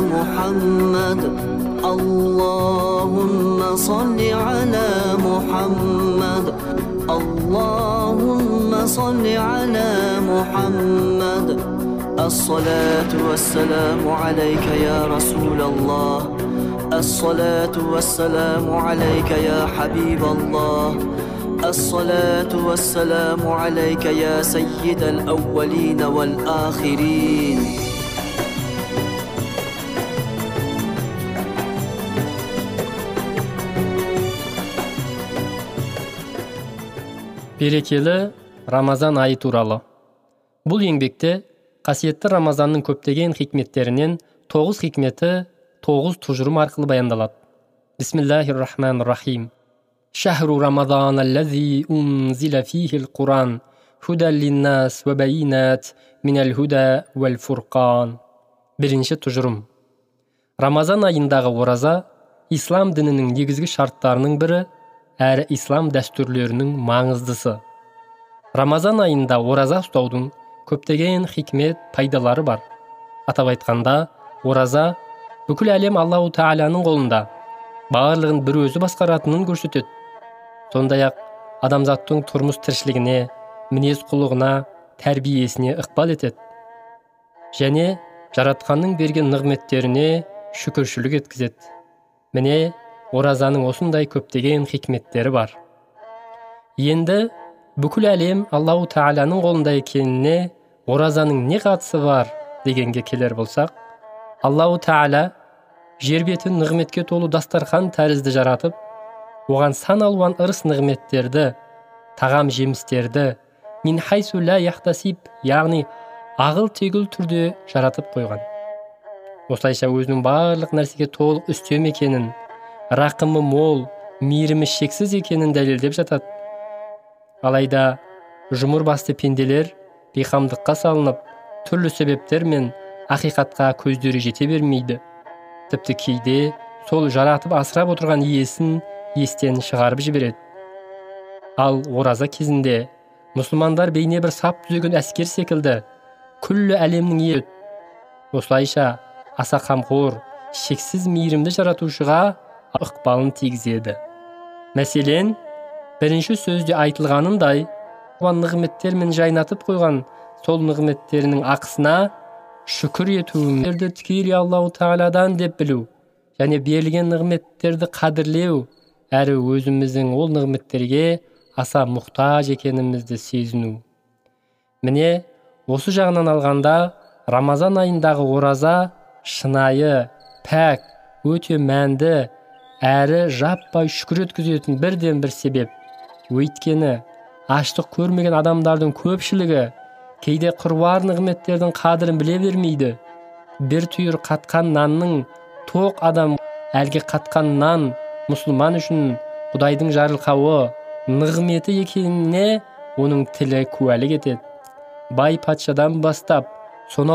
محمد. اللهم صل على محمد. اللهم صل على محمد. الصلاة والسلام عليك يا رسول الله. الصلاة والسلام عليك يا حبيب الله. الصلاة والسلام عليك يا سيد الأولين والآخرين. Берекелі рамазан айы туралы. Бұл еңбекте қасиетті рамазанның көптеген хикметтерінен тоғыз хикметі тоғыз тұжырым арқылы баяндалады. Бисмиллахи рахмани рахим шахру рамадан аллази унзила фихи құран худа линнас вал фурқан бірінші тұжырым. Рамазан айындағы ораза ислам дінінің негізгі шарттарының бірі әрі ислам дәстүрлерінің маңыздысы. Рамазан айында ораза ұстаудың көптеген хикмет пайдалары бар. Атап айтқанда ораза бүкіл әлем аллау тағаланың қолында барлығын бір өзі басқаратынын көрсетеді. Сондай ақ адамзаттың тұрмыс тіршілігіне мінез құлығына тәрбиесіне ықпал етеді. Және жаратқанның берген нығметтеріне шүкіршілік еткізеді. Міне оразаның осындай көптеген хикметтері бар. Енді бүкіл әлем аллау тағаланың қолында екеніне оразаның не қатысы бар дегенге келер болсақ аллау тағала жер бетін нығметке толы дастархан тәрізді жаратып оған сан алуан ырыс нығметтерді тағам жемістерді мин ля яхтасиб яғни ағыл тегіл түрде жаратып қойған. Осылайша өзінің барлық нәрсеге толық үстем екенін рақымы мол мейірімі шексіз екенін дәлелдеп жатады. Алайда жұмыр басты пенделер бейқамдыққа салынып түрлі себептермен ақиқатқа көздері жете бермейді. Тіпті кейде сол жаратып асырап отырған иесін естен шығарып жібереді. Ал ораза кезінде мұсылмандар бейне бір сап түзеген әскер секілді күллі әлемнің ие осылайша аса қамқор шексіз мейірімді жаратушыға ықпалын тигізеді. Мәселен бірінші сөзде айтылғанындай оған нығметтермен жайнатып қойған сол нығметтерінің ақысына шүкір етуімді тікелей аллау тағаладан деп білу және берілген нығметтерді қадірлеу әрі өзіміздің ол нығметтерге аса мұқтаж екенімізді сезіну. Міне осы жағынан алғанда рамазан айындағы ораза шынайы пәк өте мәнді әрі жаппай шүкір еткізетін бірден бір себеп. Өйткені аштық көрмеген адамдардың көпшілігі кейде қыруар нығметтердің қадірін біле бермейді. Бір түйір қатқан нанның тоқ адам әлгі қатқан нан мұсылман үшін құдайдың жарылқауы нығметі екеніне оның тілі куәлік етеді. Бай патшадан бастап сонау